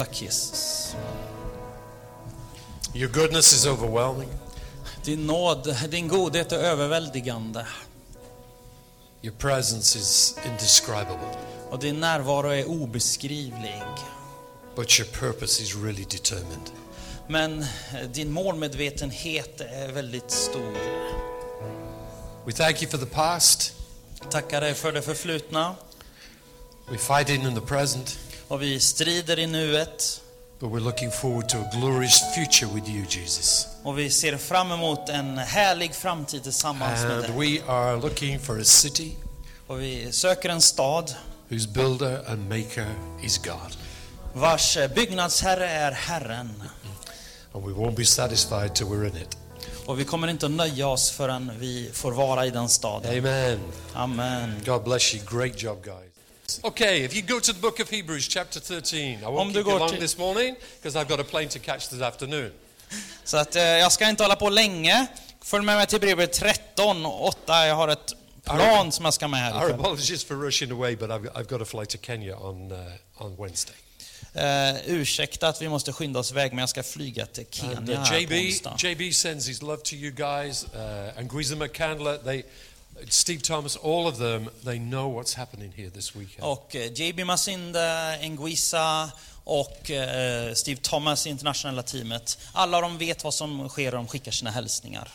Tack Jesus. Your goodness is overwhelming. Din nåd, din godhet är överväldigande. Your presence is indescribable. Och din närvaro är obeskrivlig. But your purpose is really determined. Men eh, din målmedvetenhet är väldigt stor. We thank you for the past. Tackar dig för det förflutna. We're fighting in the present. Och vi strider i nuet. But we're looking forward to a glorious future with you, Jesus. Och vi ser fram emot en härlig framtid tillsammans med And dig. we are looking for a city Och vi söker en stad whose builder and maker is God. vars byggnadsherre är Herren. And we won't be satisfied till we're in it. Och vi kommer inte att nöja oss förrän vi får vara i den staden. Amen. Amen. God bless you. Great job, guys. Okay, if you go to the book of Hebrews, chapter 13. I won't keep you long till- this morning because I've got a plane to catch this afternoon. Så att eh, jag ska inte hålla på länge. Följ med mig till brevet 13, 8. Jag har ett plan som jag ska med här Our ikväll. apologies for rushing away, but I've, I've got a flight to Kenya on, uh, on Wednesday. Eh, ursäkta att vi måste skynda oss iväg, men jag ska flyga till And Kenya uh, här på JB, onsdag. JB sends his love to you guys, uh, and Guizama Candler, they, Steve Thomas, all of them, they know what's happening here this weekend. Och eh, JB Masinde, Nguisa och eh, Steve Thomas, internationella teamet. Alla de vet vad som sker och de skickar sina hälsningar.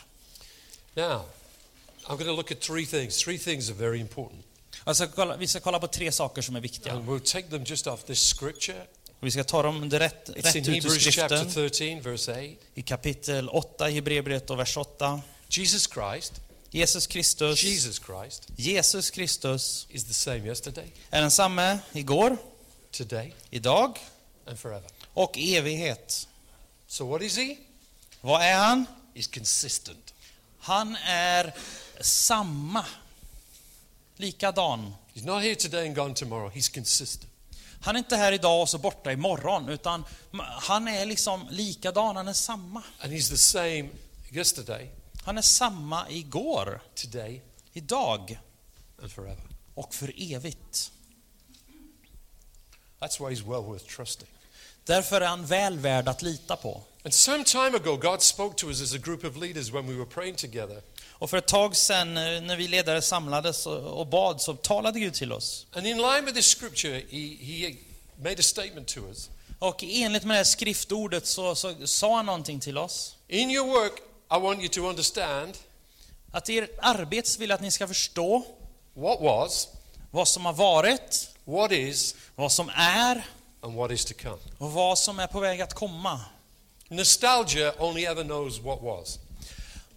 Now, I'm going to look at three things. Three things are very important. Kolla, vi ska kolla på tre saker som är viktiga. And we'll take them just off this scripture. Vi ska ta dem rätt, It's rätt in ut ur Hebrews chapter skriften. 13, verse 8. I kapitel 8 i Hebreerbrevet och vers 8. Jesus Christ, Jesus Kristus, Jesus Christ, Jesus Kristus is the same yesterday, är densamme igår, today, idag and forever. och i evighet. So what is he? Vad är han? He's consistent. Han är samma. Likadan. He's not here today and gone tomorrow. He's consistent. Han är inte här idag och så borta imorgon, utan han är liksom likadan, han är samma. And he's the same yesterday, Han är samma igår, today, idag and forever. och för evigt. That's why he's well worth trusting. Därför är han väl värd att lita på. And some time ago, God spoke to us as a group of leaders when we were praying together. Och för ett tag sedan eh, när vi ledare samlades och och bad så talade Gud till oss. And in line with this scripture, he, he made a statement to us. Och enligt med det här skriftordet så, så sa han någonting till oss. In your work, I want you to understand Att i ert arbete vill jag att ni ska förstå what was, vad som har varit, what is, vad som är and what is to come. och vad som är på väg att komma. Nostalgia only ever knows what was.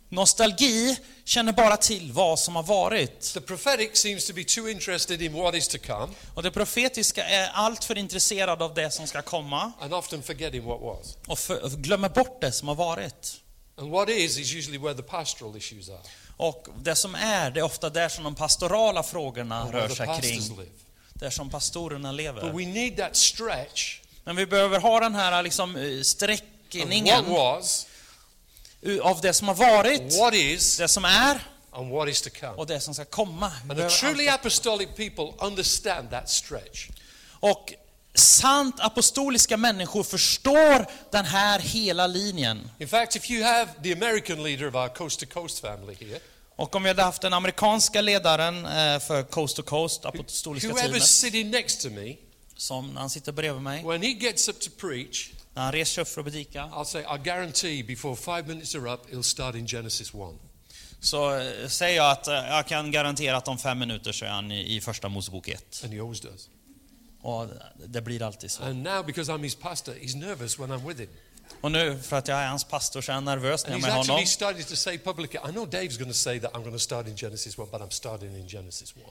Nostalgi känner bara till vad som har varit. The prophetic seems to be too interested in what is to come Och det profetiska är alltför intresserad av det som ska komma and often forgetting what was. och för, och glömmer bort det som har varit. And what is is usually where the pastoral issues are, Och det som är, det är ofta där som de pastorala frågorna and rör sig kring. live. Där som pastorerna But lever. we need that stretch Men vi behöver ha den här liksom eh, sträckningen was, av det som har varit, what is, det som är and what is to come. och det som ska komma. And the truly apostolic people understand that stretch. Och sant apostoliska människor förstår den här hela linjen. In fact, if you have the American leader of our coast to coast family here, Och om vi hade haft den amerikanska ledaren eh, för Coast to Coast, apostoliska teamet, sitting next to me, som när han sitter bredvid mig, when he gets up to preach, när han reser upp för att predika, I'll say, I guarantee before five minutes are up, he'll start in Genesis 1. så eh, säger jag att eh, jag kan garantera att om fem minuter så är han i, i första Mosebok 1. And he always does. Och det blir alltid så. And now, because I'm his pastor, he's nervous when I'm with him. Och nu, för att jag är hans pastor, så är jag nervös när jag är med honom. started to say publicly, I know Dave's going to say that I'm going to start in Genesis 1, but I'm starting in Genesis 1.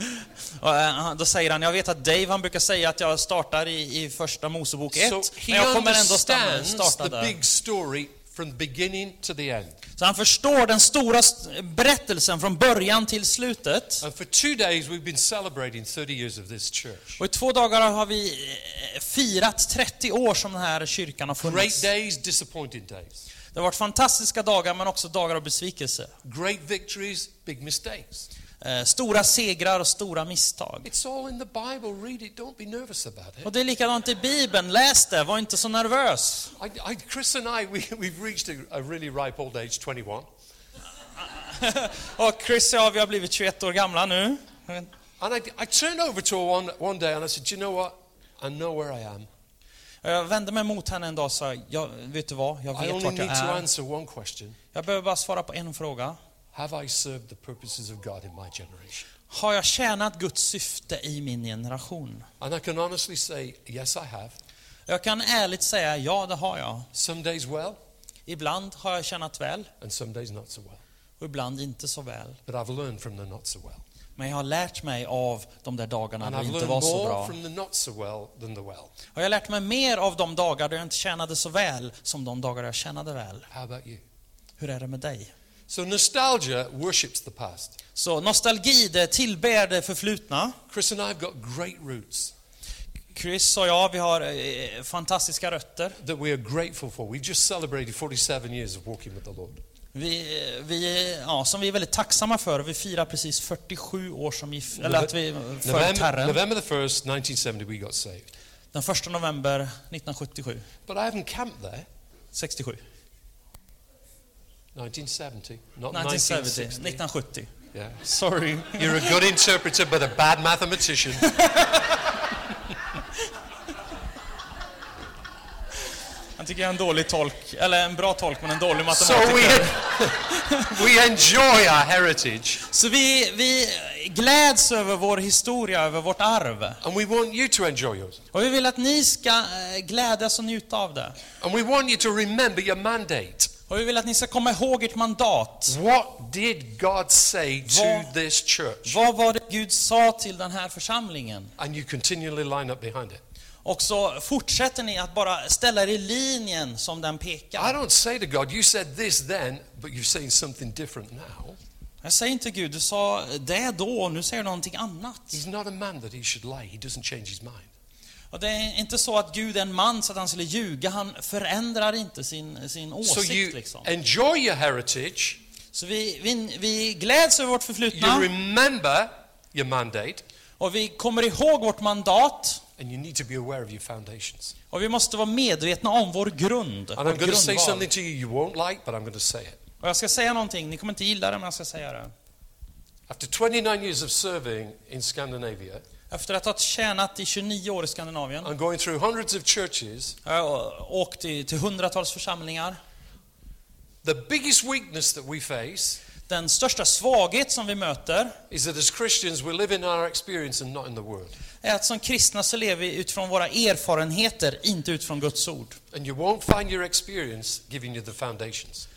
Och eh, han- då säger han, jag vet att Dave han brukar säga att jag startar i, i första Mosebok 1, So men jag kommer ändå stanna, starta the där. big story from the beginning to the end. Så han förstår den stora st- berättelsen från början till slutet. And for two days, we've been celebrating 30 years of this church. Och i två dagar har vi eh, firat 30 år som den här kyrkan har Great funnits. days, disappointing days. Det har varit fantastiska dagar, men också dagar av besvikelse. Great victories, big mistakes. Eh, stora segrar och stora misstag. Och det är likadant i Bibeln, läs det, var inte så nervös. I, I, Chris and I, we, we've reached a, a really ripe old age, 21. Och Chris och jag, vi har blivit 21 år gamla nu. And I, I turned over to her one, one day and I said, you know what? I know where I am. Jag vände mig mot henne en dag och sa, jag, vet du vad, jag vet vart jag är. Jag behöver bara svara på en fråga. Have I served the purposes of God in my generation? Har jag tjänat Guds syfte i min generation? And I can honestly say, yes, I have. Jag kan ärligt säga, ja det har jag. Some days well, Ibland har jag tjänat väl, and some days not so well. och ibland inte så väl. But I've learned from the not so well. Men jag har lärt mig av de där dagarna då det inte var så bra. so well well. Och jag har lärt mig mer av de dagar då jag inte tjänade så väl som de dagar jag tjänade väl. How about you? Hur är det med dig? So nostalgia worships the past. Så nostalgi, det tillber det förflutna. Chris and I have got great roots Chris och jag, vi har eh, fantastiska rötter. that we are grateful for. We just celebrated 47 years of walking with the Lord. Vi, vi, ja, som vi är väldigt tacksamma för. Vi firar precis 47 år som gift, eller att vi följt November, Herren. November the 1st, 1970, we got saved. Den 1 november 1977. But I haven't camped there. 67. 1970, not 1970. 1960. 1970. Yeah. Sorry. You're a good interpreter, but a bad mathematician. Han tycker jag är en dålig tolk, eller en bra tolk men en dålig so matematiker. we, we enjoy our heritage, Så vi, vi gläds över vår historia, över vårt arv. and we want you to enjoy yours. Och vi vill att ni ska eh, glädjas och njuta av det. And we want you to remember your mandate. Och vi vill att ni ska komma ihåg ert mandat. What did God say to Vad- this church? Vad var det Gud sa till den här församlingen? And you continually line up behind it. Och så fortsätter ni att bara ställa er i linjen som den I pekar. don't say to God, you said this then, but you're saying something different now. Jag säger inte Gud, du sa det då, nu säger du någonting annat. He's not a man that he should lie. He doesn't change his mind. Och det är inte så att Gud är en man så att han skulle ljuga, han förändrar inte sin, sin So åsikt you liksom. enjoy your heritage, Så vi, vi, vi gläds över vårt you förflutna remember your mandate, och vi kommer ihåg vårt mandat and you need to be aware of your foundations. och vi måste vara medvetna om vår grund, And I'm going to say something to you you won't like, but I'm going to say it. Och jag ska säga någonting, ni kommer inte gilla det men jag ska säga det. After 29 years of serving in Scandinavia Efter att ha tjänat i 29 år i Skandinavien, and going through hundreds of churches, åkt till, till hundratals församlingar. the biggest weakness that we face Den största svaghet som vi möter is that as Christians we live in our experience and not in the Word. är att som kristna så lever vi utifrån våra erfarenheter, inte utifrån Guds ord. And you won't find your experience giving you the foundations.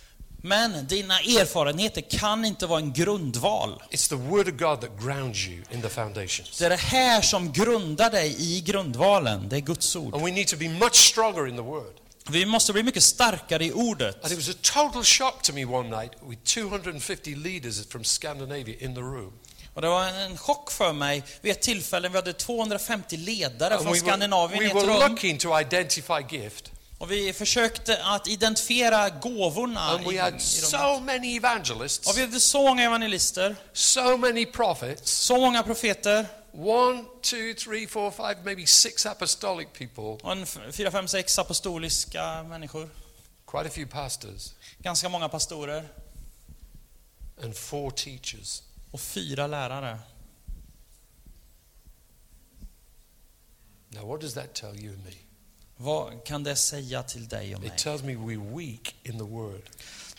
Men dina erfarenheter kan inte vara en grundval. It's the Word of God that grounds you in the foundations. Det är det här som grundar dig i grundvalen, det är Guds ord. And we need to be much stronger in the Word. Vi måste bli mycket starkare i ordet. And it was a total shock to me one night with 250 leaders from Scandinavia in the room. Och det var en chock för mig vid ett tillfälle, vi hade 250 ledare från we Skandinavien were, i we ett were rum. looking to identify gift. Och vi försökte att identifiera gåvorna And we had so many evangelists, Och vi hade så många evangelister, so many prophets, så många profeter, one, two, three, four, five, maybe six apostolic people, och fyra, fem, sex apostoliska människor. quite a few pastors, Ganska många pastorer and four teachers. och fyra lärare. Now, what does that tell you and me? Vad kan det säga till dig och mig? It tells me we're weak in the Word,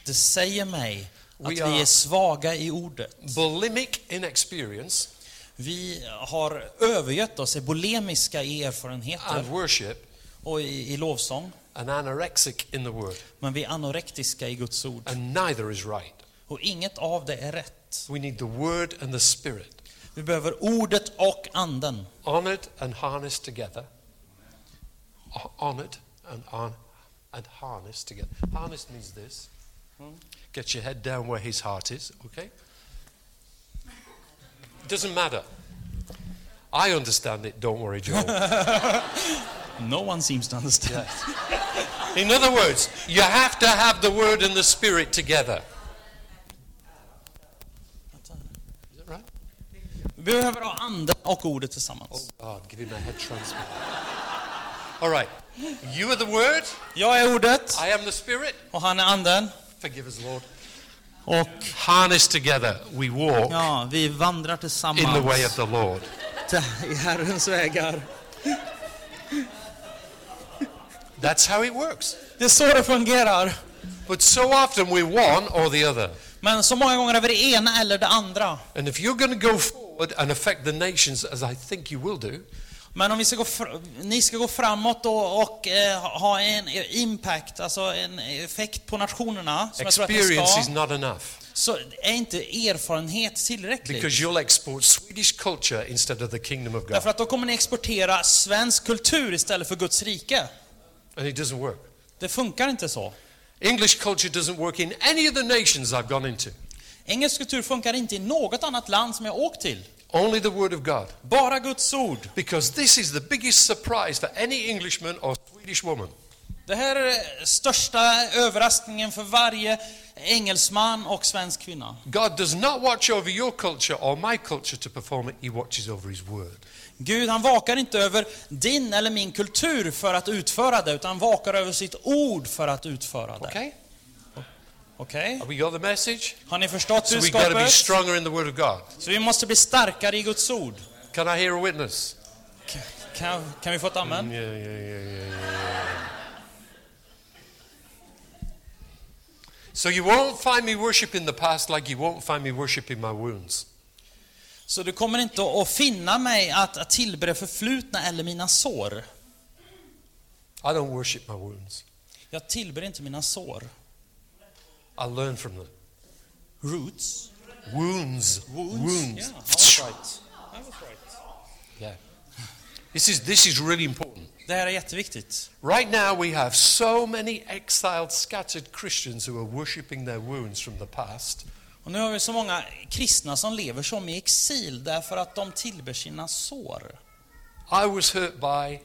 Det säger mig att We vi är svaga i ordet. bulimic in experience Vi har övergött oss, är i and erfarenheter worship, och i, i lovsång. and anorexic in the Word. Men vi är anorektiska i Guds ord. And neither is right. Och inget av det är rätt. We need the Word and the Spirit, Vi behöver ordet och anden. honored and harnessed together. Ho- Honored and, on, and harnessed together. Harnessed means this. Get your head down where his heart is, okay? Doesn't matter. I understand it, don't worry, Joel. No one seems to understand. In other words, you have to have the Word and the Spirit together. Is that right? Vi behöver ha anden och ordet tillsammans. Oh God, give him a head transplant. All right. You are the word. Jag är ordet I am the spirit. och han är anden. Forgive us, Lord. Och Harnessed together, we walk ja, vi vandrar in the tillsammans way of the Lord. i Herrens vägar. That's how it works. Det är så det fungerar. But so often we're one or the other. Men så många gånger är vi det ena eller det andra. And if you're going to go forward and affect the nations, as I think you will do, Men om vi ska gå ni ska gå framåt och, och eh, ha en impact, alltså en effekt på nationerna, som jag tror att experience is ska, not enough. så är inte erfarenhet tillräckligt. Because you'll export Swedish culture instead of the kingdom of God. Därför att då kommer ni exportera svensk kultur istället för Guds rike. And it doesn't work. Det funkar inte så. English culture doesn't work in any of the nations I've gone into. Engelsk kultur funkar inte i något annat land som jag åkt till. Only the Word of God. Bara Guds ord. Because this is the biggest surprise for any Englishman or Swedish woman. Det här är största överraskningen för varje engelsman och svensk kvinna. God does not watch over your culture or my culture to perform it, He watches over His Word. Gud han vakar inte över din eller min kultur för att utföra det, utan han vakar över sitt ord för att utföra det. Okay? Okej? Have we got the message? Har ni förstått So we've got to be budskapet? stronger in the Word of God. Så vi måste bli starkare i Guds ord. Can I hear a witness? Kan, kan vi få ett amen? Yeah, yeah, yeah, yeah, yeah, yeah. So you won't find me worshiping the past like you won't find me worshiping my wounds. Så du kommer inte att finna mig att, att tillbe det förflutna eller mina sår. I don't worship my wounds. Jag tillber inte mina sår. I learn from them. Roots. Wounds. Wounds. Yeah, I was right. I was right. Yeah. This is this is really important. Det här är jätteviktigt. Right now we have so many exiled, scattered Christians who are worshiping their wounds from the past. Och nu har vi så många kristna som lever som i exil därför att de tillber sina sår. I was hurt by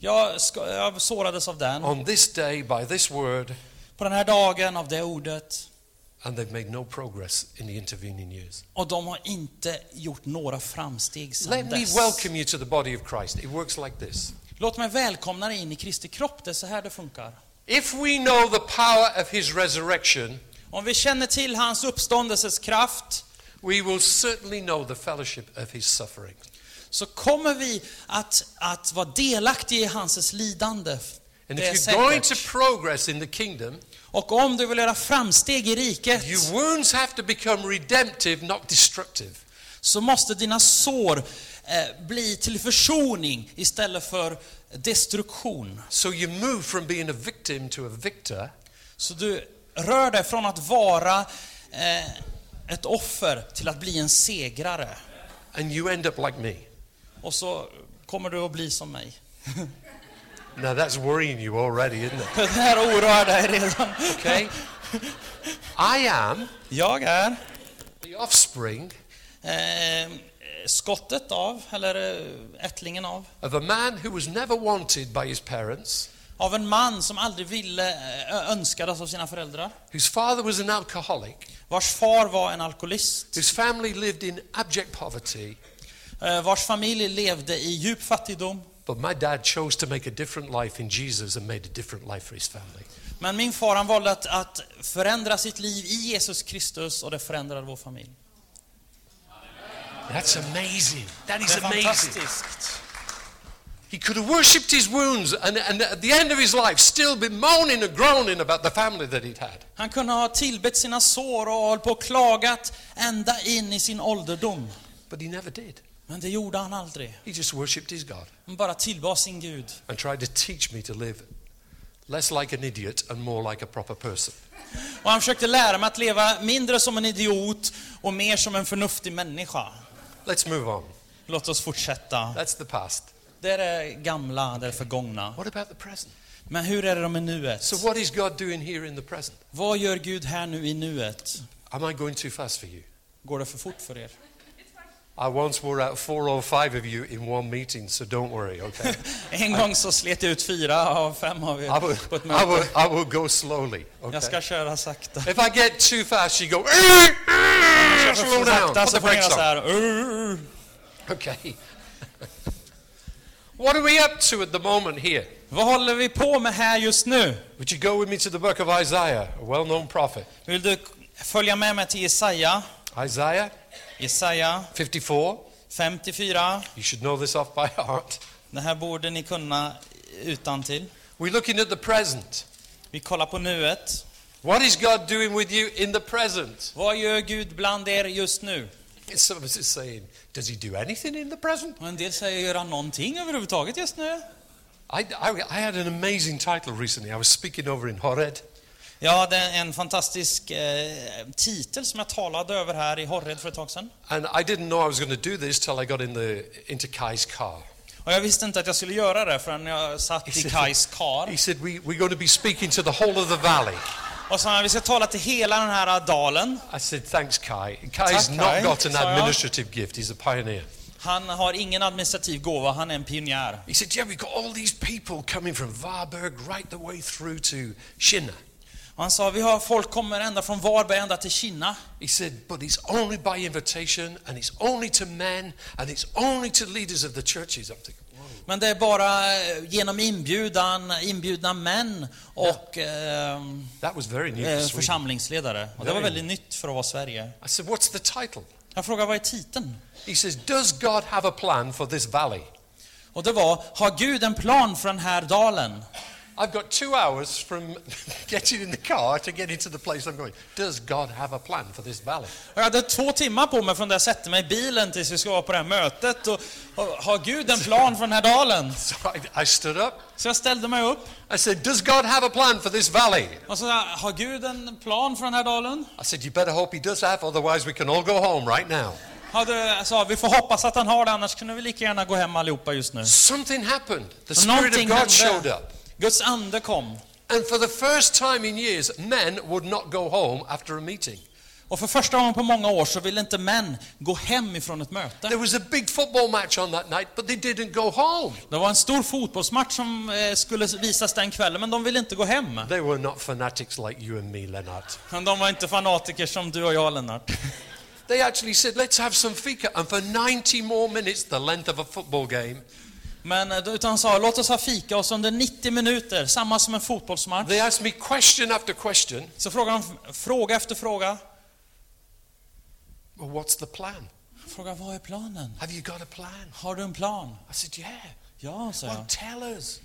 Jag, ska, jag sårades av den, on this day by this word, på den här dagen av det ordet. and they've made no progress in the intervening years. Och de har inte gjort några framsteg Let sedan me dess. welcome you to the body of Christ. It works like this. Låt mig välkomna dig in i Kristi kropp, det är så här det funkar. If we know the power of his resurrection, Om vi känner till hans uppståndelses kraft, we will certainly know the fellowship of his suffering. så kommer vi att, att vara delaktiga i hans lidande. And Det är if you're going to progress in the kingdom, Och om du vill göra framsteg i riket, your wounds have to become redemptive, not destructive. så måste dina sår eh, bli till försoning istället för destruktion. So you move from being a victim to a victor, Så du rör dig från att vara eh, ett offer till att bli en segrare. and you end up like me. Och så kommer du att bli som mig. Now that's worrying you already, isn't it? Det här oroar dig redan. Okay? I am Jag är the offspring eh, skottet av, eller eh, ättlingen av, of a man who was never wanted by his parents, av en man som aldrig ville, eh, önskades av sina föräldrar. whose father was an alcoholic, Vars far var en alkoholist. whose family lived in abject poverty, Eh, vars familj levde i djup fattigdom. But my dad chose to make a different life in Jesus and made a different life for his family. Men min far han valde att, att förändra sitt liv i Jesus Kristus och det förändrade vår familj. That's amazing. That is Det är amazing. fantastiskt. He could have worshipped his wounds and, and at the end of his life still been moaning and groaning about the family that he'd had. Han kunde ha tillbett sina sår och hållit på och klagat ända in i sin ålderdom. But he never did. Men det gjorde han aldrig. He just worshipped his God Han bara tillbad sin Gud. and tried to teach me to live less like an idiot and more like a proper person. Och han försökte lära mig att leva mindre som en idiot och mer som en förnuftig människa. Let's move on. Låt oss fortsätta. That's the past. Det är det gamla, det är förgångna. What about the present? Men hur är det med nuet? So, what is God doing here in the present? Vad gör Gud här nu i nuet? Am I going too fast for you? Går det för fort för er? I once wore out four or five of you in one meeting, so don't worry, okay? En gång så slet jag ut fyra av fem av I er will, på ett I will, möte. I will go slowly, Jag ska okay? köra sakta. If I get too fast, you go, slow down, put så the får ni brakes göra så on. här. "Urr." Okay. what are we up to at the moment here? Vad håller vi på med här just nu? Would you go with me to the book of Isaiah, a well known prophet? Vill du följa med mig till Jesaja? Isaiah Jesaja 54. 54. You should know this off by heart. Det här borde ni kunna utan till. We're looking at the present. Vi kollar på nuet. What is God doing with you in the present? Vad gör Gud bland er just nu? Some is saying, does he do anything in the present? Och en del säger, gör han någonting överhuvudtaget just nu? I, I, I had an amazing title recently. I was speaking over in Horeb. Jag hade en fantastisk eh, titel som jag talade över här i Horred för ett tag sedan. And I didn't know I was going to do this till I got in the, into Kai's car. Och jag visste inte att jag skulle göra det förrän jag satt i Kais kar. He said, we, We're going to be speaking to the whole of the valley. Och sa han, vi ska tala till hela den här dalen. I said, Thanks, Kai. Kai's Tack, not Kai, got an administrative gift, he's a pioneer. Han har ingen administrativ gåva, han är en pionjär. He said, Yeah, we've got all these people coming from Varberg right the way through to Shinna. Och han sa, vi har folk kommer ända från Varberg ända till Kina. He said, But it's only by invitation, and it's only to men, and it's only to leaders of the churches. I'm thinking, Whoa. Men det är bara eh, genom inbjudan, inbjudna män och new eh, Sweden. församlingsledare. Och det var väldigt nytt för att vara Sverige. I said, What's the title? Jag frågade, vad är titeln? He says, Does God have a plan for this valley? Och det var, har Gud en plan för den här dalen? I've got two hours from getting in the car to getting to the place I'm going. Does God have a plan for this valley? Jag hade två timmar på mig från där jag sätter mig i bilen tills vi ska vara på det här mötet. Och, och, har Gud en plan för den här dalen? So I, I stood up. Så jag ställde mig upp I said, Does God have a plan for this valley? och så har Gud en plan för den här dalen? I said, You better hope He does have, otherwise we can all go home right now. Jag sa, vi får hoppas att han har det, annars kunde vi lika gärna gå hem allihopa just nu. Something happened. The Spirit of God showed hände. up. Guds ande kom. And for the first time in years, men would not go home after a meeting. Och för första gången på många år så ville inte män gå hem ifrån ett möte. There was a big football match on that night, but they didn't go home. Det var en stor fotbollsmatch som eh, skulle visas den kvällen, men de ville inte gå hem. They were not fanatics like you and me, Lennart. Men de var inte fanatiker som du och jag, Lennart. They actually said, let's have some fika. And for 90 more minutes, the length of a football game, Men eh, utan sa, låt oss ha fika så under 90 minuter, samma som en fotbollsmatch, they asked me question after question. så frågade de fråga efter fråga. Well, what's the plan? Fråga, vad är planen? Have you got a plan? Har du en plan? I said, yeah. Ja, sa jag. Well, tell us.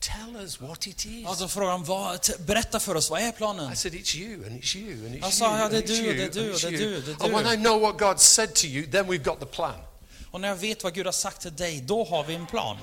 Tell us what it is. Frågade de, vad, berätta för oss, vad är planen? I said, it's you, and it's you, and it's Jag sa, you, ja, and det är it's du, you, det är and du, it's det är you. du, det är And when du. I know what God said to you, then we've got the plan. Och när jag vet vad Gud har sagt till dig, då har vi en plan.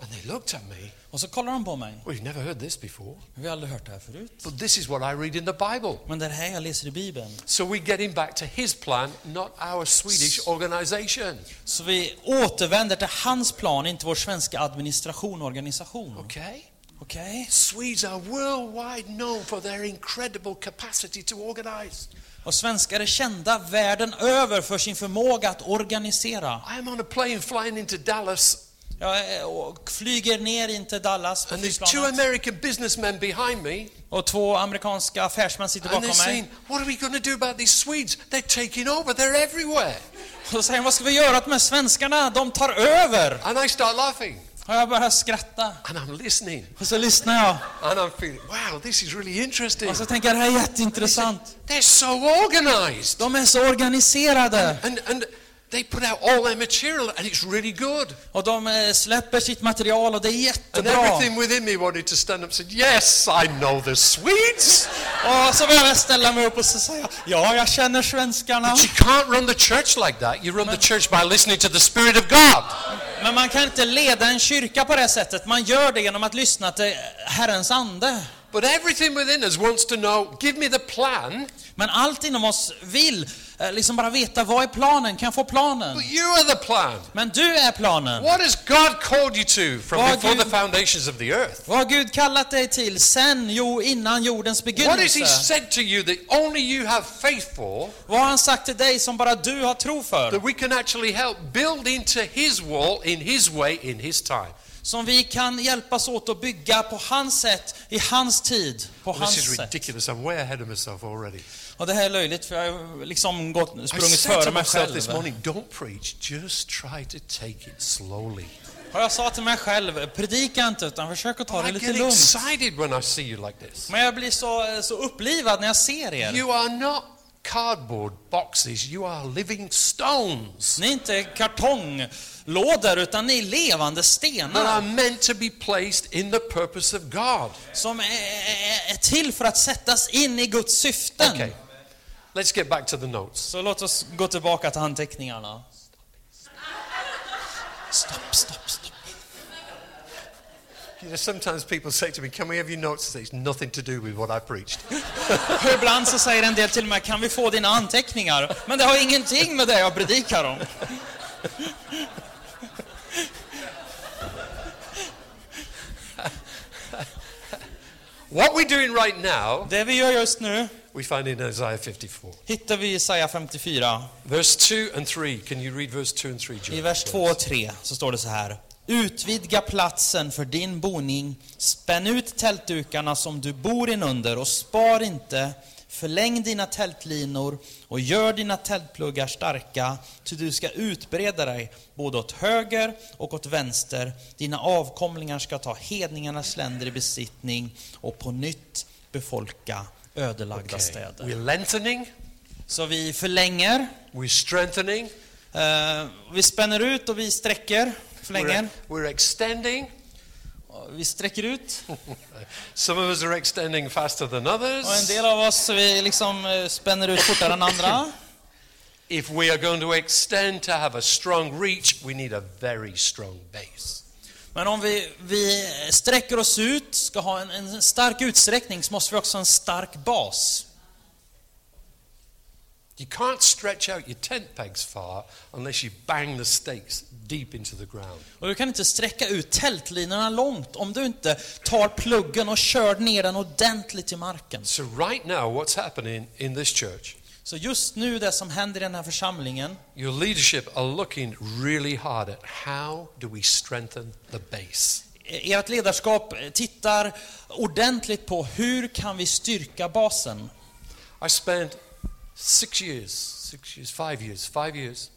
And they looked at me. Och så kollar de på mig. We've never heard this before. Vi har aldrig hört det här förut. But this is what I read in the Bible. Men det är det här jag läser i Bibeln. So we're getting back to his plan, not our Swedish organization. Så vi återvänder till hans plan, inte vår svenska administration och organisation. Okay? Okej? Swedes are worldwide known for their incredible capacity to organize. Och svenskar är kända världen över för sin förmåga att organisera. I am on a plane flying into Dallas, Jag eh, flyger ner in till Dallas på and there's two. American businessmen behind me, Och två amerikanska affärsmän sitter bakom saying, mig. What are we going to do about these Swedes? They're taking over, they're everywhere. Och så säger vad ska vi göra åt de här svenskarna? De tar över! And I start laughing, Och jag börjar skratta. and I'm listening, Och så lyssnar jag. and I'm feeling, Wow, this is really interesting. Och så tänker jag, det här är jätteintressant. They're so organized. De är så organiserade. And, and they put out all their material, and it's really good. Och de eh, släpper sitt material och det är And jättebra. everything within me wanted to stand up and say, Yes, I know the Swedes. Och så börjar jag ställa mig upp och jag, ja, jag känner svenskarna. But you can't run the church like that. You run the church by listening to the Spirit of God. Men man kan inte leda en kyrka på det sättet. Man gör det genom att lyssna till Herrens ande. But everything within us wants to know, give me the plan. Men allt inom oss vill liksom bara veta, vad är planen? Kan jag få planen? But you are the plan. Men du är planen. What has God called you to from Vad before Gud- the foundations of the earth? Vad har Gud kallat dig till sen, jo, innan jordens What has He begynnelse? said to you that only you have faith for, Vad har han sagt till dig som bara du har tro för? that we can actually help build into His wall in His way, in His time? som vi kan hjälpas åt att bygga på hans sätt, i hans tid, på This is hans sätt. Och det här är löjligt för jag har liksom gått, sprungit före mig myself this själv. morning, don't preach, just try to take it slowly. Och jag sa till mig själv, predika inte utan försök att ta det lite lugnt. excited when I see you like this. Men jag blir så, så upplivad när jag ser er. You are not cardboard boxes, you are living stones Ni är inte kartonglådor utan ni är levande that stenar are meant to be placed in the purpose of God. som är, är, är till för att sättas in i Guds syften. Okay, let's get back to the notes. Så låt oss gå tillbaka till anteckningarna. Stopp, stopp, stopp. You know, sometimes people say to me, Can we have your notes? It's nothing to do with what I preached. Ibland så säger en del till mig, kan vi få dina anteckningar? Men det har ingenting med det jag predikar om. What we're doing right now, Det vi gör just nu we find in Isaiah 54. hittar vi i Jesaja 54. Verse 2 and 3. Can you read verse 2 and 3, John? I vers 2 och 3 så står det så här. Utvidga platsen för din boning, spänn ut tältdukarna som du bor inunder och spar inte. Förläng dina tältlinor och gör dina tältpluggar starka, ty du ska utbreda dig både åt höger och åt vänster. Dina avkomlingar ska ta hedningarnas länder i besittning och på nytt befolka ödelagda Okay. städer. We're lengthening, Så vi förlänger, we're strengthening, eh, vi spänner ut och vi sträcker, förlänger. we're, we're extending. Vi sträcker ut Some of us are extending faster than others. och en del av oss vi liksom eh, spänner ut fortare än andra. If we are going to extend to have a strong reach, we need a very strong base. Men om vi, vi sträcker oss ut, ska ha en, en stark utsträckning, så måste vi också ha en stark bas. You can't stretch out your tent pegs far unless you bang the stakes deep into the ground. Och du kan inte sträcka ut tältlinorna långt om du inte tar pluggen och kör ner den ordentligt i marken. So, right now, what's happening in this church, Så just nu, det som händer i den här församlingen, your leadership are looking really hard at how do we strengthen the base. ert ledarskap tittar ordentligt på hur kan vi styrka basen. I spent six years, six years, five years, five years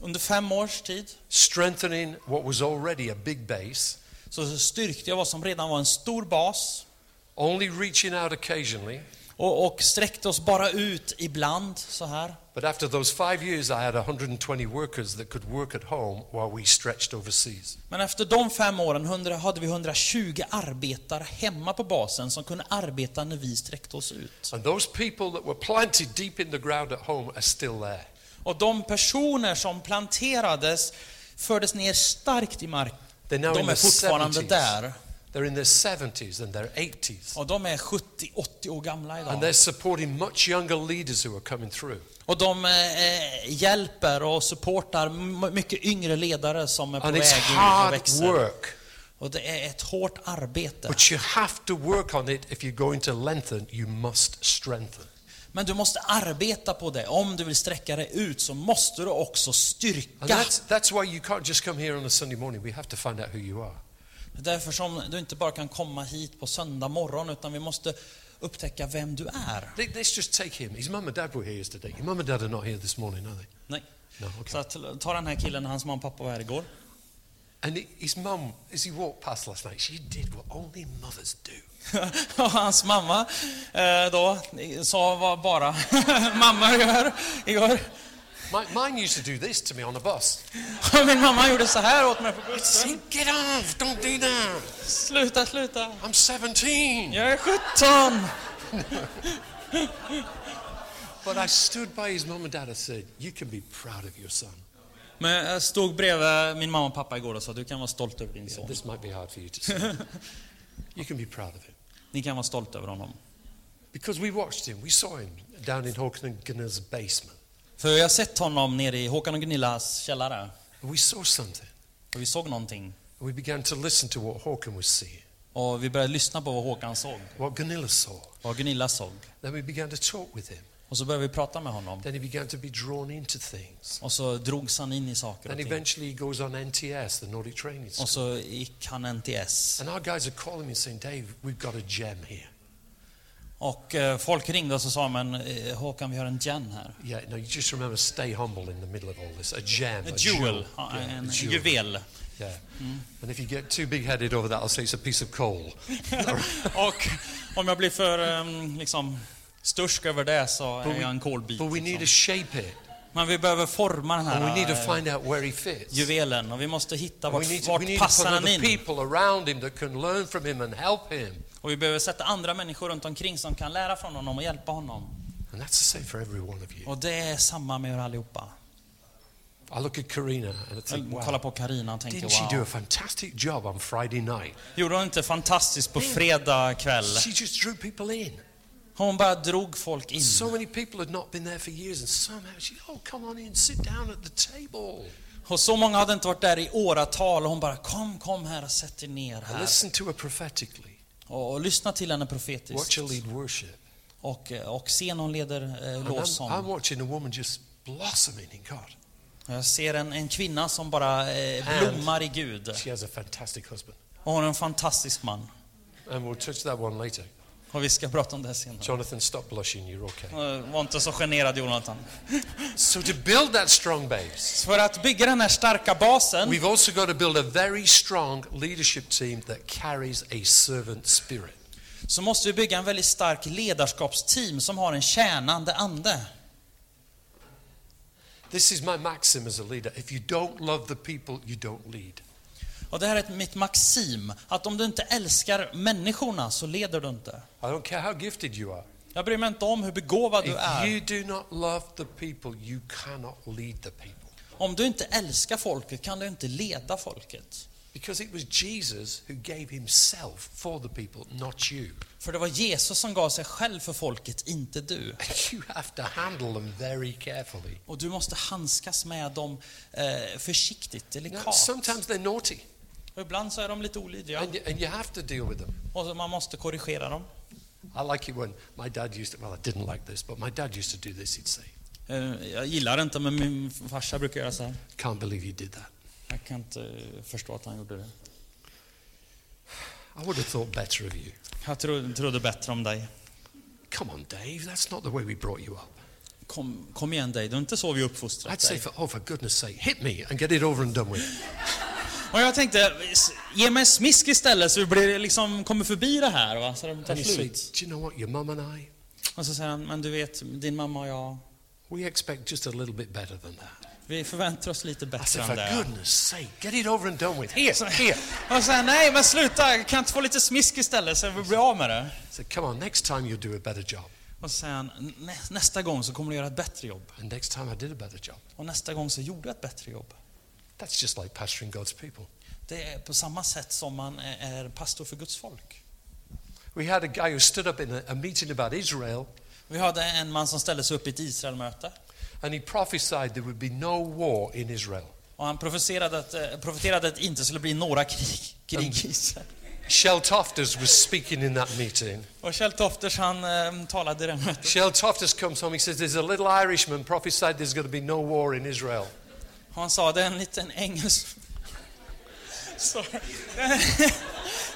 Under fem års tid strengthening what was already a big base, så styrkte jag vad som redan var en stor bas only reaching out occasionally. Och, och sträckte oss bara ut ibland så här. But after those five years, I had 120 workers that could work at home while we stretched overseas. Men efter de fem åren 100, hade vi 120 arbetare hemma på basen som kunde arbeta när vi sträckte oss ut. And those people that were planted deep in the ground at home are still there. Och de personer som planterades fördes ner starkt i mark. They're now in De är fortfarande 70s. där. They're in their 70s and their 80s. Och de är 70-80 år gamla And idag. they're supporting much younger leaders who are coming through. Och de eh, hjälper och supportar mycket yngre ledare som är på And väg ut och hard växer. work. Och det är ett hårt arbete. But you have to work on it if you're going to lengthen, you must strengthen. Men du måste arbeta på det. Om du vill sträcka dig ut så måste du också And styrka. that's, that's why you can't just come here on a Sunday morning. We have to find out who you are. Det är därför som du inte bara kan komma hit på söndag morgon utan vi måste upptäcka vem du är. Let- Let's just take him. His mum and dad were here yesterday. Your mum and dad are not here this morning, are they? Nej. No, okay. Så att, ta den här killen, hans mamma och pappa var här igår. And his mum, as he walked past last night, she did what only mothers do. Och hans mamma eh, då sa vad bara mamma gör igår. Mine used to do this to me on the bus. Min mamma gjorde så här åt mig på bussen. Say, get off! Don't do that! Sluta, sluta. I'm 17! Jag är 17. But I stood by his mum and dad and said, You can be proud of your son. Men jag stod bredvid min mamma och pappa igår och sa du kan vara stolt över din son. This might be hard for you to see. you can be proud of him. Ni kan vara stolta över honom. Because we watched him, we saw him down in Håkan Gunnar's basement. För jag har sett honom nere i Håkan och Gunillas källare. And we saw something. Och vi såg någonting. And we began to listen to what Håkan was seeing, Och vi började lyssna på vad Håkan såg. what Gunilla saw. Vad Gunilla såg. Then we began to talk with him. Och så började vi prata med honom. Then he began to be drawn into things. Och så drogs han in i saker och And ting. eventually he goes on NTS, the Nordic Training Och School. så gick han NTS. And our guys are calling me saying, Dave, we've got a gem here. Och eh, folk ringde och så sa, men eh, Håkan, vi har en gen här. Yeah, no, you just remember stay humble in the middle of all this. A gem, a, A jewel, ja, Yeah, en a jewel. juvel. Yeah. And if you get too big headed over that, I'll say it's a piece of coal. Och om jag blir för eh, liksom, stursk över det så But är we- jag en kolbit. But we need to Liksom. shape it. Men vi behöver forma den And we need här to eh, find out where he fits. juvelen och vi måste hitta vart, we need to, vart we need to put passar han other in. Och vi behöver sätta andra människor runt omkring som kan lära från honom och hjälpa honom. And that's the same for every one of you. Och det är samma med er allihopa. I look at Karina and I think, wow, på Karina och tänker didn't she do a wow. fantastic job on Friday night? Gjorde hon inte fantastiskt på fredag kväll? She just drew people in. Hon bara drog folk in. So many people had not been there for years, and somehow she, oh, come on in, sit down at the table. Och så många hade inte varit där i åratal och hon bara kom, kom här och sätt er ner här. listen to her prophetically. Och, och lyssna till henne Watch profetiskt. her lead worship. Och, eh, och se när hon leder eh, And I'm, I'm lovsång. watching a woman just blossoming in God. Jag ser en, en kvinna som bara eh, blommar i Gud. She has a fantastic husband. Och hon är en fantastisk man. And we'll touch that one later. Och vi ska prata om det senare. Jonathan, stop blushing, you're okay. Var inte så generad Jonathan. So, to build that strong base, För att bygga den här starka basen we've also got to build a very strong leadership team that carries a servant spirit. så måste vi bygga en väldigt stark ledarskapsteam som har en tjänande ande. This is my maxim as a leader. If you don't love the people, you don't lead. Och det här är mitt maxim, att om du inte älskar människorna så leder du inte. I don't care how gifted you are. Jag bryr mig inte om hur begåvad du är. you do not love the people, you cannot lead the people. Om du inte älskar folket kan du inte leda folket. Because it was Jesus who gave himself for the people, not you. För det var Jesus som gav sig själv för folket, inte du. You have to handle them very carefully. Och du måste handskas med dem eh, försiktigt, delikat. sometimes they're naughty, Och ibland så är de lite olydiga. and you, and you have to deal with them. Och så man måste korrigera dem. I like it when my dad used to, well, I didn't like this, but my dad used to do this. He'd say, Eh, Jag gillar det inte, men min farsa brukar göra så här. Can't believe you did that. Jag kan inte eh, förstå att han gjorde det. I would have thought better of you. Jag tro, trodde bättre om dig. Come on, Dave, that's not the way we brought you up. Kom, kom igen dig, det är inte så vi I'd uppfostrat say, dig. for, oh, for goodness sake, hit me and get it over and done with. Och jag tänkte, ge mig en smisk istället så vi blir, liksom, kommer förbi det här, va? så det tar you say, slut. do you know what, your mum and I, Och så säger han, men du vet, din mamma och jag, we expect just a little bit better than that. vi förväntar oss lite bättre said, än for det. goodness sake, get it over and done with. Here, here. Och så säger han, nej men sluta, kan inte få lite smisk istället så vi blir av med det? Said, come on, next time you'll do a better job. Och så säger han, "Nä, nästa gång så kommer du göra ett bättre jobb. And next time I did a better job. Och nästa gång så gjorde jag ett bättre jobb. That's just like pastoring God's people. Det är på samma sätt som man är pastor för Guds folk. We had a guy who stood up in a, a meeting about Israel Vi hade en man som ställde sig upp i ett Israelmöte and he prophesied there would be no war in Israel. och han profeterade att, eh, profeterade att det inte skulle bli några krig, krig i Israel. Shell Tofters was speaking in that meeting. Och Kjell Tofters han eh, talade i det mötet. Shell Tofters comes home. He says, There's a little Irishman prophesied there's going to be no war in Israel. Han sa, det är en liten engelsk...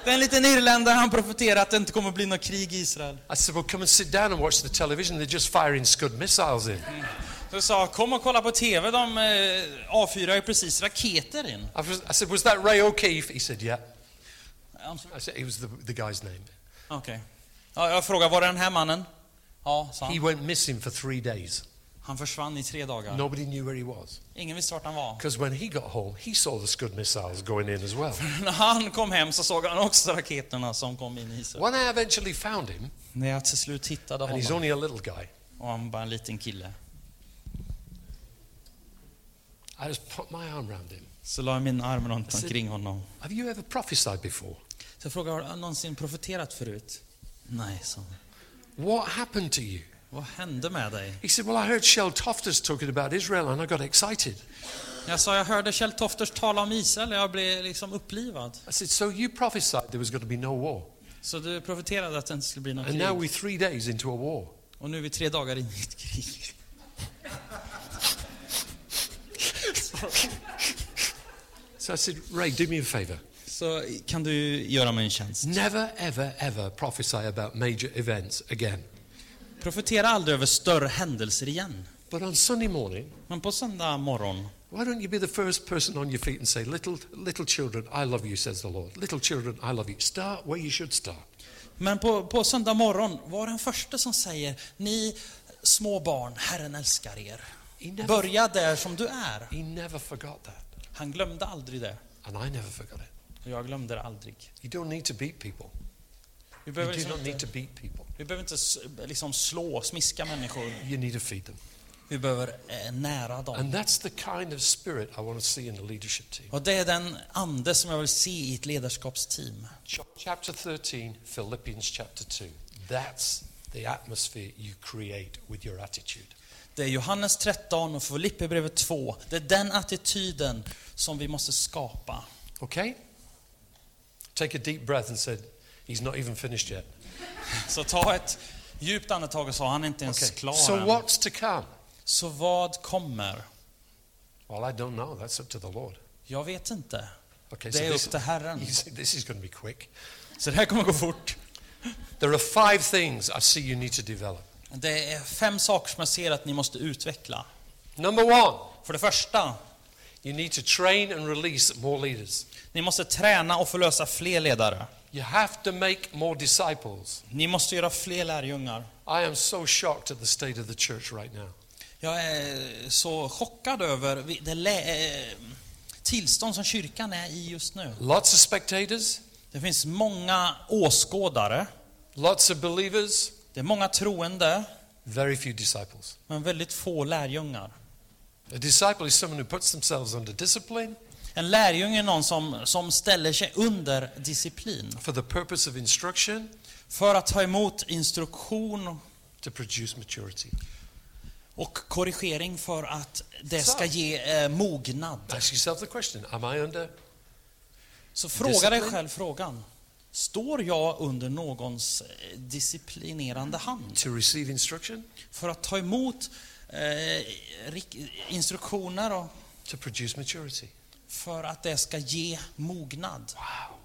Det är en liten irländare, han profeterar att det inte kommer bli något krig i Israel. I said, Well, come and sit down and watch the television. They're just firing Scud missiles in. Så sa, kom och kolla på TV, de eh, avfyrar ju precis raketer in. I, was, I said, Was that Ray O'Keefe? He said, Yeah. I'm sorry. I said, It was the, the guy's name. Okej. Ja, jag frågade, var det den här mannen? Ja, sa He han. went missing for three days. Han försvann i tre dagar. Nobody knew where he was. Ingen visste vart han var. Because when he got home, he saw the Scud missiles going in as well. När han kom hem så såg han också raketerna som kom in i Israel. When I eventually found him, När jag till slut hittade and he's honom, only a little guy, och han var en liten kille, I just put my arm around him. så la jag min arm runt omkring honom. Have you ever prophesied before? Så jag frågade, har du någonsin profeterat förut? Nej, sa han. What happened to you? Vad hände med dig? He said, Well, I heard Shell Tofters talking about Israel and I got excited. Jag sa, jag hörde Kjell Tofters tala om Israel och jag blev liksom upplivad. I said, So you prophesied there was going to be no war. Så du profeterade att det inte skulle bli något And now krig. we're three days into a war. Och nu är vi tre dagar in i ett krig. So I said, Ray, do me a favor. Så kan du göra mig en tjänst. Never, ever, ever prophesy about major events again. Profetera aldrig över större händelser igen. But on Sunday morning, Men på söndag morgon, why don't you be the first person on your feet and say, little, little children, I love you, says the Lord. Little children, I love you. Start where you should start. men på, på söndag morgon, var den första som säger, ni små barn, Herren älskar er. He never, Börja där som du är. he never forgot that. Han glömde aldrig det. And I never forgot it. Och jag glömde det aldrig. You don't need to beat people. Vi behöver, liksom inte, to beat people. vi behöver inte liksom slå, smiska människor. You need to feed them. Vi behöver eh, nära dem. And that's the kind of spirit I want to see in the leadership team. Och det är den ande som jag vill se i ett ledarskapsteam. Ch- Chapter 13, Philippians chapter 2. That's the atmosphere you create with your attitude. Det är Johannes 13 och Filipperbrevet 2. Det är den attityden som vi måste skapa. Okay? Take a deep breath and said, He's not even finished yet. Så ta ett djupt andetag och sa, han är inte ens Okay. klar So än. what's to come? Så vad kommer? Well, I don't know. That's up to the Lord. Jag vet inte. Okay, Det so är this, upp till Herren. this is going to be quick. Så det här kommer gå fort. There are five things I see you need to develop. Det är fem saker som jag ser att ni måste utveckla. Number one, För det första, you need to train and release more leaders. ni måste träna och förlösa fler ledare. You have to make more disciples. Ni måste göra fler lärjungar. I am so shocked at the state of the church right now. Jag är så chockad över det eh, tillstånd som kyrkan är i just nu. Lots of spectators, Det finns många åskådare, lots of believers, det är många troende, very few disciples. men väldigt få lärjungar. A disciple is someone who puts themselves under discipline En lärjunge är någon som, som ställer sig under disciplin for the purpose of instruction för att ta emot instruktion to produce maturity. och korrigering för att det ska ge eh, mognad. Ask yourself the question Am I under? Så fråga dig själv frågan. Står jag under någons eh, disciplinerande hand? To receive instruction, För att ta emot eh, instruktioner och to produce maturity. För att det ska ge mognad? Wow,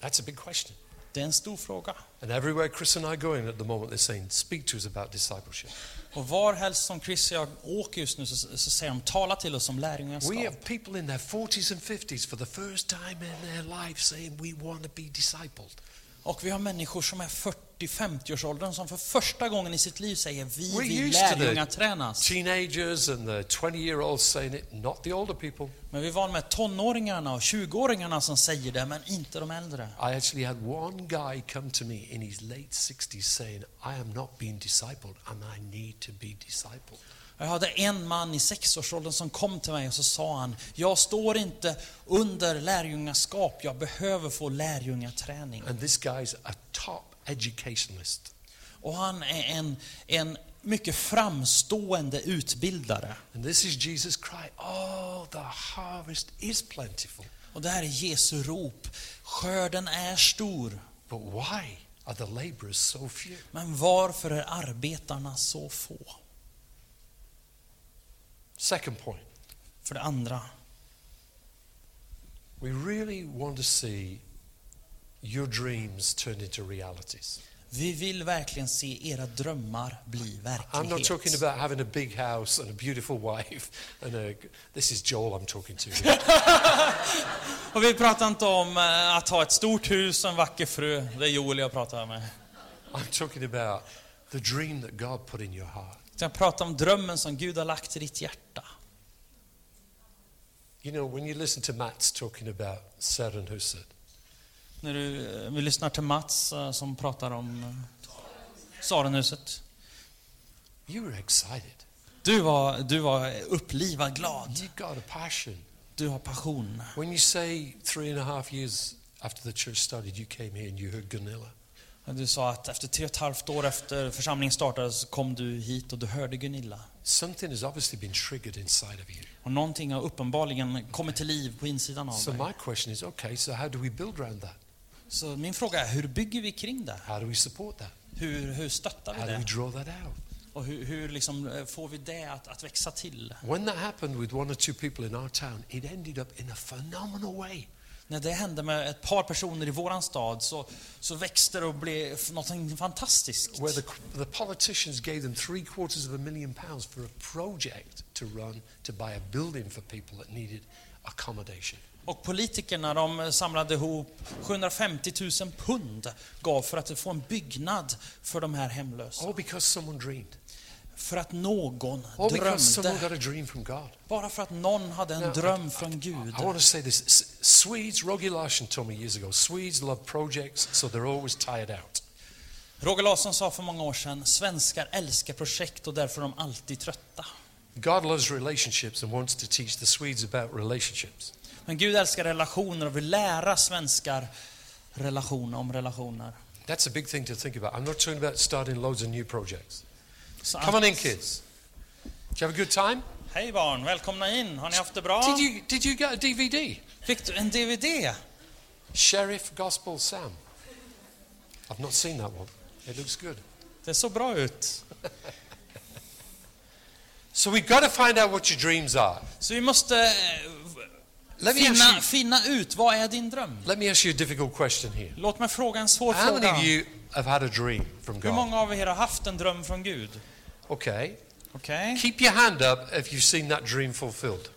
that's a big question. Det är en stor fråga. And everywhere Chris and I are going at the moment, they're saying, Speak to us about discipleship. Och var helst som Chris och jag åker just nu så, så säger de tala till oss om We lärjungaskap. have people in their 40s and 50s for the first time in their life saying, We want to be discipled. Och vi har människor som är 40-50-årsåldern som för första gången i sitt liv säger vi vill lärjungatränas. teenagers and the 20 year olds saying it, not the older people. Men vi vana med tonåringarna och 20-åringarna som säger det, men inte de äldre. I actually had one guy come to me in his late 60s saying, I am not being discipled and I need to be discipled. Jag hade en man i sexårsåldern som kom till mig och så sa han, jag står inte under lärjungaskap, jag behöver få lärjungaträning. And this guy's a top educationalist. Och han är en, en mycket framstående utbildare. And this is Jesus' cry, Oh, the harvest is plentiful. Och det här är Jesu rop. Skörden är stor, But why are the laborers so few? men varför är arbetarna så få? Second point, För det andra, we really want to see your dreams turn into realities. vi vill verkligen se era drömmar bli I'm not talking verklighet. about having a big house and a beautiful wife and a, this is Joel I'm talking to. Och vi pratar inte om eh, att ha ett stort hus och en vacker fru. Det är Joel jag pratar med. I'm talking about the dream that God put in your heart. Jag pratar om drömmen som Gud har lagt i ditt hjärta. You know, when you listen to Mats talking about Serrenhuset, När du, eh, vi lyssnar till Mats eh, som pratar om eh, Sarenhuset. you were excited. Du var, du var upplivad, glad. You got a passion. Du har passion. When you say three and a half years after the church started, you came here and you heard Gunilla. Du sa att efter tre och ett halvt år efter församlingen startade så kom du hit och du hörde Gunilla. Something has obviously been triggered inside of you. Och någonting har uppenbarligen kommit till liv på insidan av So dig. my question is, okay, so how do we build around that? Så min fråga är, hur bygger vi kring det? How do we support that? Hur, hur stöttar How vi do we det? draw that out? Och hur, hur liksom eh, får vi det att, att växa till? When that happened with one or two people in our town, it ended up in a phenomenal way. När det hände med ett par personer i våran stad så, så växte det och blev något fantastiskt. Where the, the politicians gave them three quarters of a million pounds for a project to run to buy a building for people that needed accommodation. Och politikerna de samlade ihop 750 000 pund gav för att få en byggnad för de här hemlösa. All because someone dreamed. För att någon drömde. Bara för att någon hade en dröm från Gud. I want to say this. S- Swedes, Rogi Larsson told me years ago, Swedes love projects, so they're always tired out. Roger Larsson sa för många år sedan, svenskar älskar projekt och därför är de alltid trötta. God loves relationships and wants to teach the Swedes about relationships. Men Gud älskar relationer och vill lära svenskar relation om relationer. That's a big thing to think about. I'm not talking about starting loads of new projects. Så Come on in, kids. Did you have a good time? Hej barn, välkomna in. Har ni haft det bra? Did you, did you get a DVD? Fick du en DVD? Sheriff Gospel Sam. I've not seen that one. It looks good. Det såg bra ut. So we've got to find out what your dreams are. Så vi måste eh, Let me, ask finna, you, finna ut, vad är din dröm? let me ask you a difficult question here. Låt mig fråga en svår How many fråga. of you have had a dream from Hur God? många av er har haft en dröm från Gud? Okay. Okay. Keep your hand up if you've seen that dream fulfilled.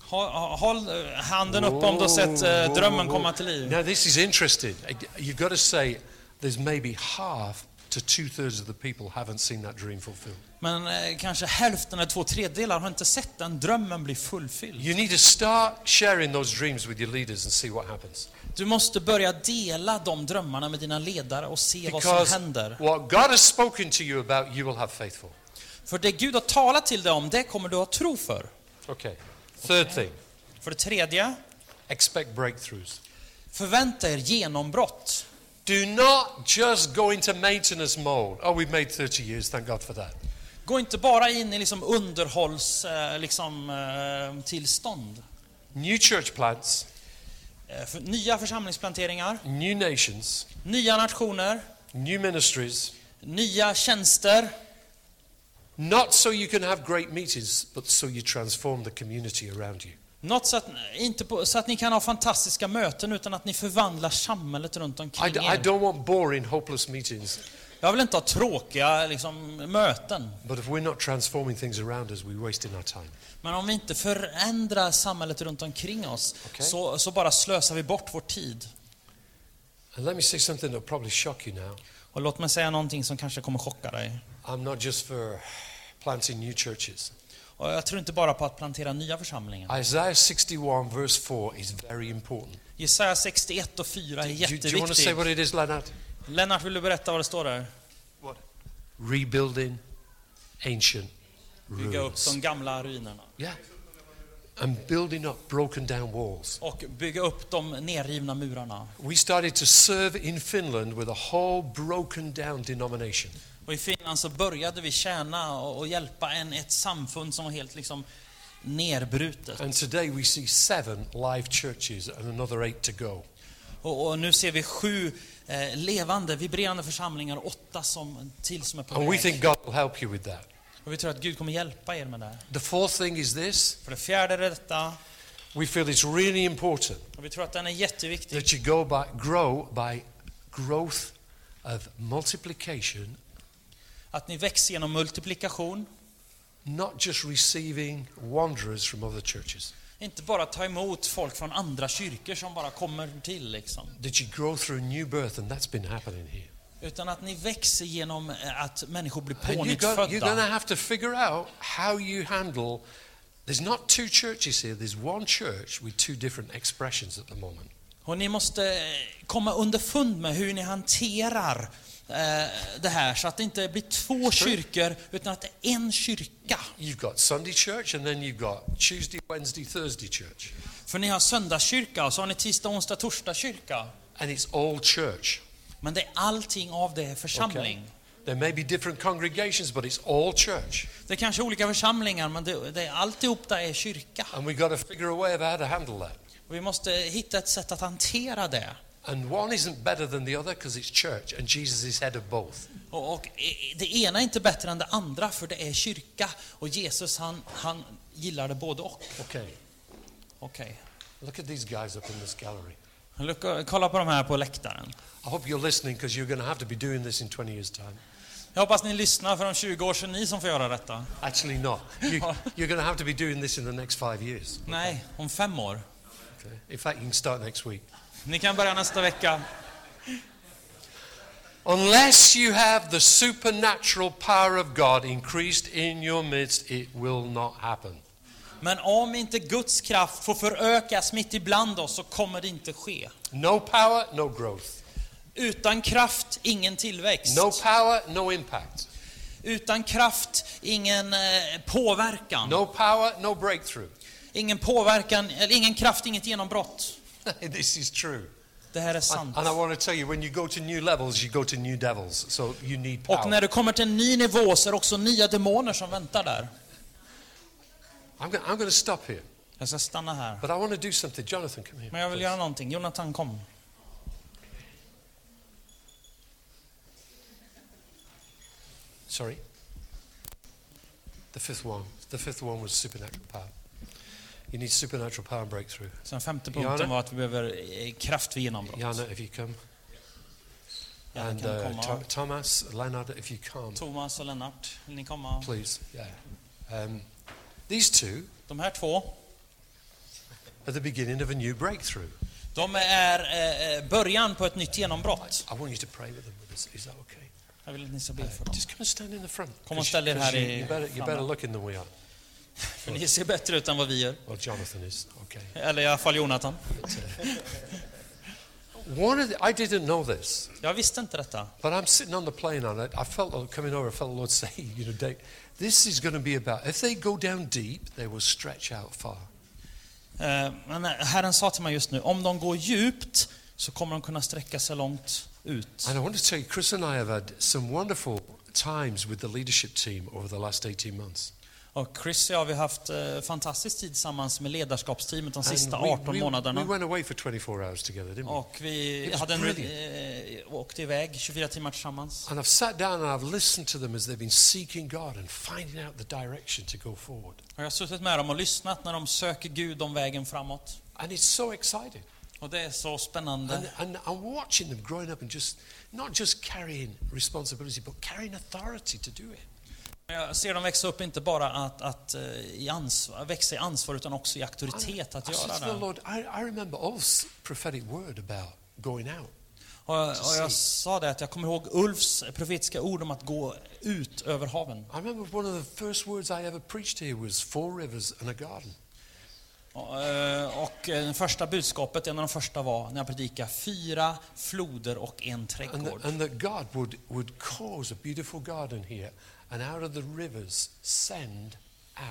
Håll, håll eh, handen upp om du har sett eh, drömmen komma till liv. Now, this is interesting. You've got to say there's maybe half to two thirds of the people haven't seen that dream fulfilled. Men eh, kanske hälften eller två tredjedelar har inte sett den drömmen bli fullfylld. You need to start sharing those dreams with your leaders and see what happens. Du måste börja dela de drömmarna med dina ledare och se vad som händer. what God has spoken to you about, you will have faith for. För det Gud har talat till dig om, det kommer du ha tro för. Okay. Third thing För det tredje, expect breakthroughs. förvänta er genombrott. Do not just go into maintenance mode. Oh, we've made 30 years, thank God for that. Gå inte bara in i liksom underhålls eh, liksom, eh, tillstånd. New church plants, Eh, För nya församlingsplanteringar, new nations, nya nationer, new ministries, nya tjänster. not so you can have great meetings, but so you transform the community around you. Något så att, inte på, så att ni kan ha fantastiska möten utan att ni förvandlar samhället runt I, omkring d- I er. don't want boring, hopeless meetings, Jag vill inte ha tråkiga liksom, möten. but if we're not transforming things around us, we're wasting our time. Men om vi inte förändrar samhället runt omkring oss Okej. så, så bara slösar vi bort vår tid. And let me say something that'll probably shock you now. Och låt mig säga någonting som kanske kommer chocka dig. I'm not just for planting new churches. Och jag tror inte bara på att plantera nya församlingar. Isaiah 61, verse 4 is very important. Jesaja 61 och 4 är Do, do you want to say jätteviktigt. what it is, Leonard? Lennart, vill du berätta vad det står där? Rebuilding ancient Bygga upp ruins. de gamla ruinerna. Yeah. And building up broken down walls. Och bygga upp de nerrivna murarna. We started to serve in Finland with a whole broken down denomination. Och i Finland så började vi tjäna och, hjälpa en, ett samfund som var helt liksom nerbrutet. And today we see seven live churches and another eight to go. Och, och nu ser vi sju eh, levande, vibrerande församlingar och åtta som, till som är på And we think God will help you with that. Och vi tror att Gud kommer hjälpa er med det. The fourth thing is this För det fjärde är det detta, we feel it's really important och vi tror att den är jätteviktig, that you go by, grow by growth of multiplication, att ni växer genom multiplikation, not just receiving wanderers from other churches. inte bara ta emot folk från andra kyrkor som bara kommer till liksom. That you grow through new birth, and that's been happening here. Utan att ni växer genom eh, att människor blir got, you're going to pånyttfödda. have to figure out how you handle. There's not two churches here, there's one church with two different expressions at the moment. Och ni måste eh, komma underfund med hur ni hanterar det här så att det inte blir två kyrkor utan att det är en kyrka. You've got Sunday church, and then you've got Tuesday, Wednesday, Thursday church. För ni har söndagskyrka och så har ni tisdag, onsdag, torsdag kyrka. And it's all church. Men det är allting av det är församling. There may be different congregations, but it's all church. Det kanske är olika församlingar men det, det är alltihop där är kyrka. And we've got to figure a way of how to handle that. Och vi måste hitta ett sätt att hantera det. And one isn't better than the other because it's church, and Jesus is head of both. Och, eh, det ena är inte bättre än det andra, för det är kyrka. Och Jesus, han, han gillar det både och. Okay. Okej. Look at these guys up in this gallery. Look, Kolla på de här på läktaren. I hope you're listening because you're going to have to be doing this in 20 years' time. Jag hoppas ni lyssnar, för om 20 år så ni som får göra detta. Actually, not. You, you're going to have to be doing this in the next five years. Nej, om fem år. Okay. In fact, you can start next week. Ni kan börja nästa vecka. Unless you have the supernatural power of God increased in your midst, it will not happen. Men om inte Guds kraft får förökas mitt ibland oss så kommer det inte ske. No power, no growth. Utan kraft, ingen tillväxt. No power, no impact. Utan kraft, ingen eh, påverkan. No power, no breakthrough. Ingen påverkan, eller ingen kraft, inget genombrott. this is true. Det här är sant. And I want to tell you, when you go to new levels, you go to new devils. So you need power. Och när du kommer till en ny nivå så är det också nya demoner som väntar där. I'm going, I'm going to stop here, Jag ska stanna här. but I want to do something. Jonathan, come here. Men jag vill please. göra någonting. Jonathan, kom. Sorry. The fifth one. The fifth one was supernatural power. You need supernatural power and breakthrough. Sen femte Janne? punkten var att vi behöver eh, kraft för genombrott. Jana, if you come. Janne and kan uh, komma. Thomas, Leonard, if you come, Thomas och Lennart, vill ni komma? please. Yeah. Um, these two De här två, are the beginning of a new breakthrough. de är eh, eh, början på ett nytt genombrott. I want you to pray with them us. Is that okay? Jag vill att ni ska be för dem. Just come and stand in the front. Kom och ställ er här you, i you, better, you better looking than we are. För ni ser bättre ut än vad vi gör. Well, Jonathan is. Okay. Eller i alla fall Jonathan. Uh, one of the, I didn't know this, Jag visste inte detta. but I'm sitting on the plane and I, I felt coming over. I felt the Lord say, you know, Dave, this is going to be about if they go down deep, they will stretch out far. Eh, Men Herren sa till mig just nu, om de går djupt så kommer de kunna sträcka sig långt ut. And I want to tell you, Chris and I have had some wonderful times with the leadership team over the last 18 months. Och Chris och jag vi har haft eh, fantastisk tid tillsammans med ledarskapsteamet de sista we, 18 we, we månaderna. went away for 24 hours together, didn't we? Och vi hade en, eh, åkte iväg 24 timmar tillsammans. And I've sat down and I've listened to them as they've been seeking God and finding out the direction to go forward. Och jag har suttit med dem och lyssnat när de söker Gud om vägen framåt. And it's so exciting. Och det är så spännande. And, and I'm watching them growing up and just not just carrying responsibility, but carrying authority to do it. Jag ser dem växa upp inte bara att, att eh, i ansvar, växa i ansvar utan också i auktoritet att I göra det. Lord, I, I remember Ulf's prophetic word about going out. Och, och jag sa det att jag kommer ihåg Ulfs profetiska ord om att gå ut över haven. I remember one of the first words I ever preached here was four rivers and a garden. Och, eh, och eh, det första budskapet, en av de första var när jag predikade fyra floder och en And, trädgård. and that God would, would cause a beautiful garden here, and out of the rivers send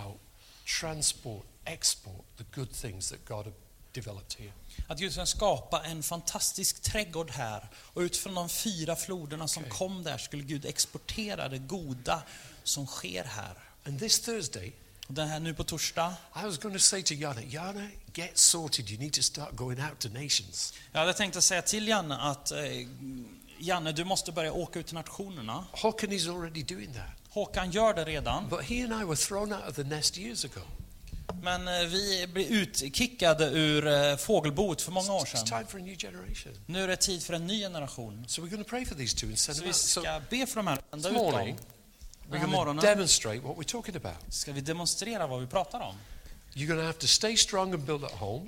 out, transport, export the good things that God had developed here. Att Gud ska skapa en fantastisk trädgård här. Och utifrån de fyra floderna som Okej. kom där skulle Gud exportera det goda som sker här. And this Thursday, den här nu på torsdag, I was going to say to Jana, Jana, get sorted. You need to start going out to nations. jag hade tänkt att säga till Janne att eh, Janne, du måste börja åka ut till nationerna. Håkan is already doing that. Håkan gör det redan, But he and I were thrown out of the nest years ago. men eh, vi blev utkickade ur eh, fågelboet för många år It's sedan. time for a new generation. Nu är det tid för en ny generation. So we're going to pray for these two and send Så vi ska be för de här, sända this ut morning, dem. Den här morgonen demonstrate what we're talking about. ska vi demonstrera vad vi pratar om. You're going to have to stay strong and build at home,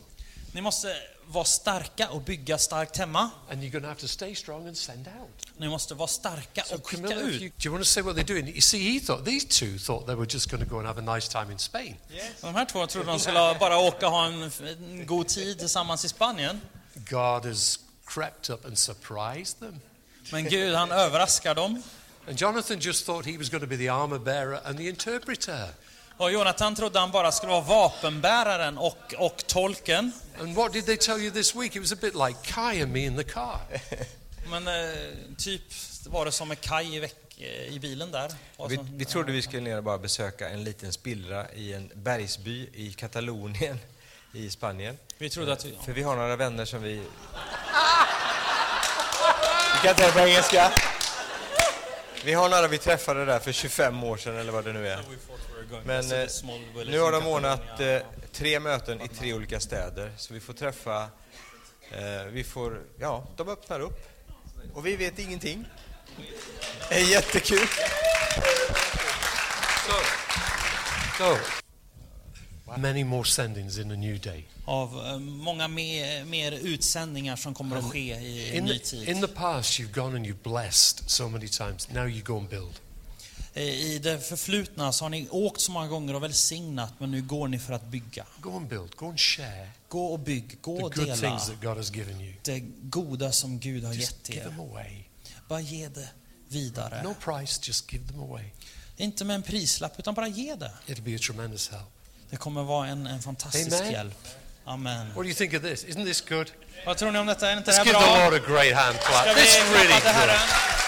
Ni måste vara starka och bygga starkt hemma. and you're going to have to stay strong and send out. Ni måste vara starka So och skicka Camilla, if ut. do you want to say what they're doing? You see, he thought these two thought they were just going to go and have a nice time in Spain. De här två trodde de skulle bara åka och ha en, en god tid tillsammans i Spanien. God has crept up and surprised them. Men Gud, han överraskar dem. And Jonathan just thought he was going to be the armor bearer and the interpreter. Och Jonathan trodde han bara skulle vara vapenbäraren och, och tolken. And what did they tell you this week? It was a bit like Kai and me in the car. Men eh, typ var det som med Kai i, veck, eh, i bilen där. Vi, vi trodde vi skulle ner och bara besöka en liten spillra i en bergsby i Katalonien i Spanien. vi trodde att vi... För vi har några vänner som vi... ska inte på engelska. Vi har några vi träffade där för 25 år sedan eller vad det nu är. Men eh, nu har de ordnat eh, tre möten i tre olika städer, så vi får träffa... Eh, vi får... Ja, de öppnar upp. Och vi vet ingenting. Det är jättekul. So, many more sendings in a new day. Av eh, många mer, mer utsändningar som kommer att ske i en ny tid. in the past, you've gone and you've blessed so many times. Now you go and build. Eh, I det förflutna så har ni åkt så många gånger och välsignat, men nu går ni för att bygga. Go and build. Go and share Gå och bygg, gå the och good dela things that God has given you. det goda som Gud har Just gett give er. them away. Bara ge det vidare. No price, just give them away. Inte med en prislapp, utan bara ge det. It'll be a tremendous help. Det kommer vara en, en fantastisk Amen. hjälp. Amen. What do you think of this? Isn't this good? Vad tror ni om detta? Är inte Let's det give här the bra? Lord a great hand Ska clap. vi This is really good.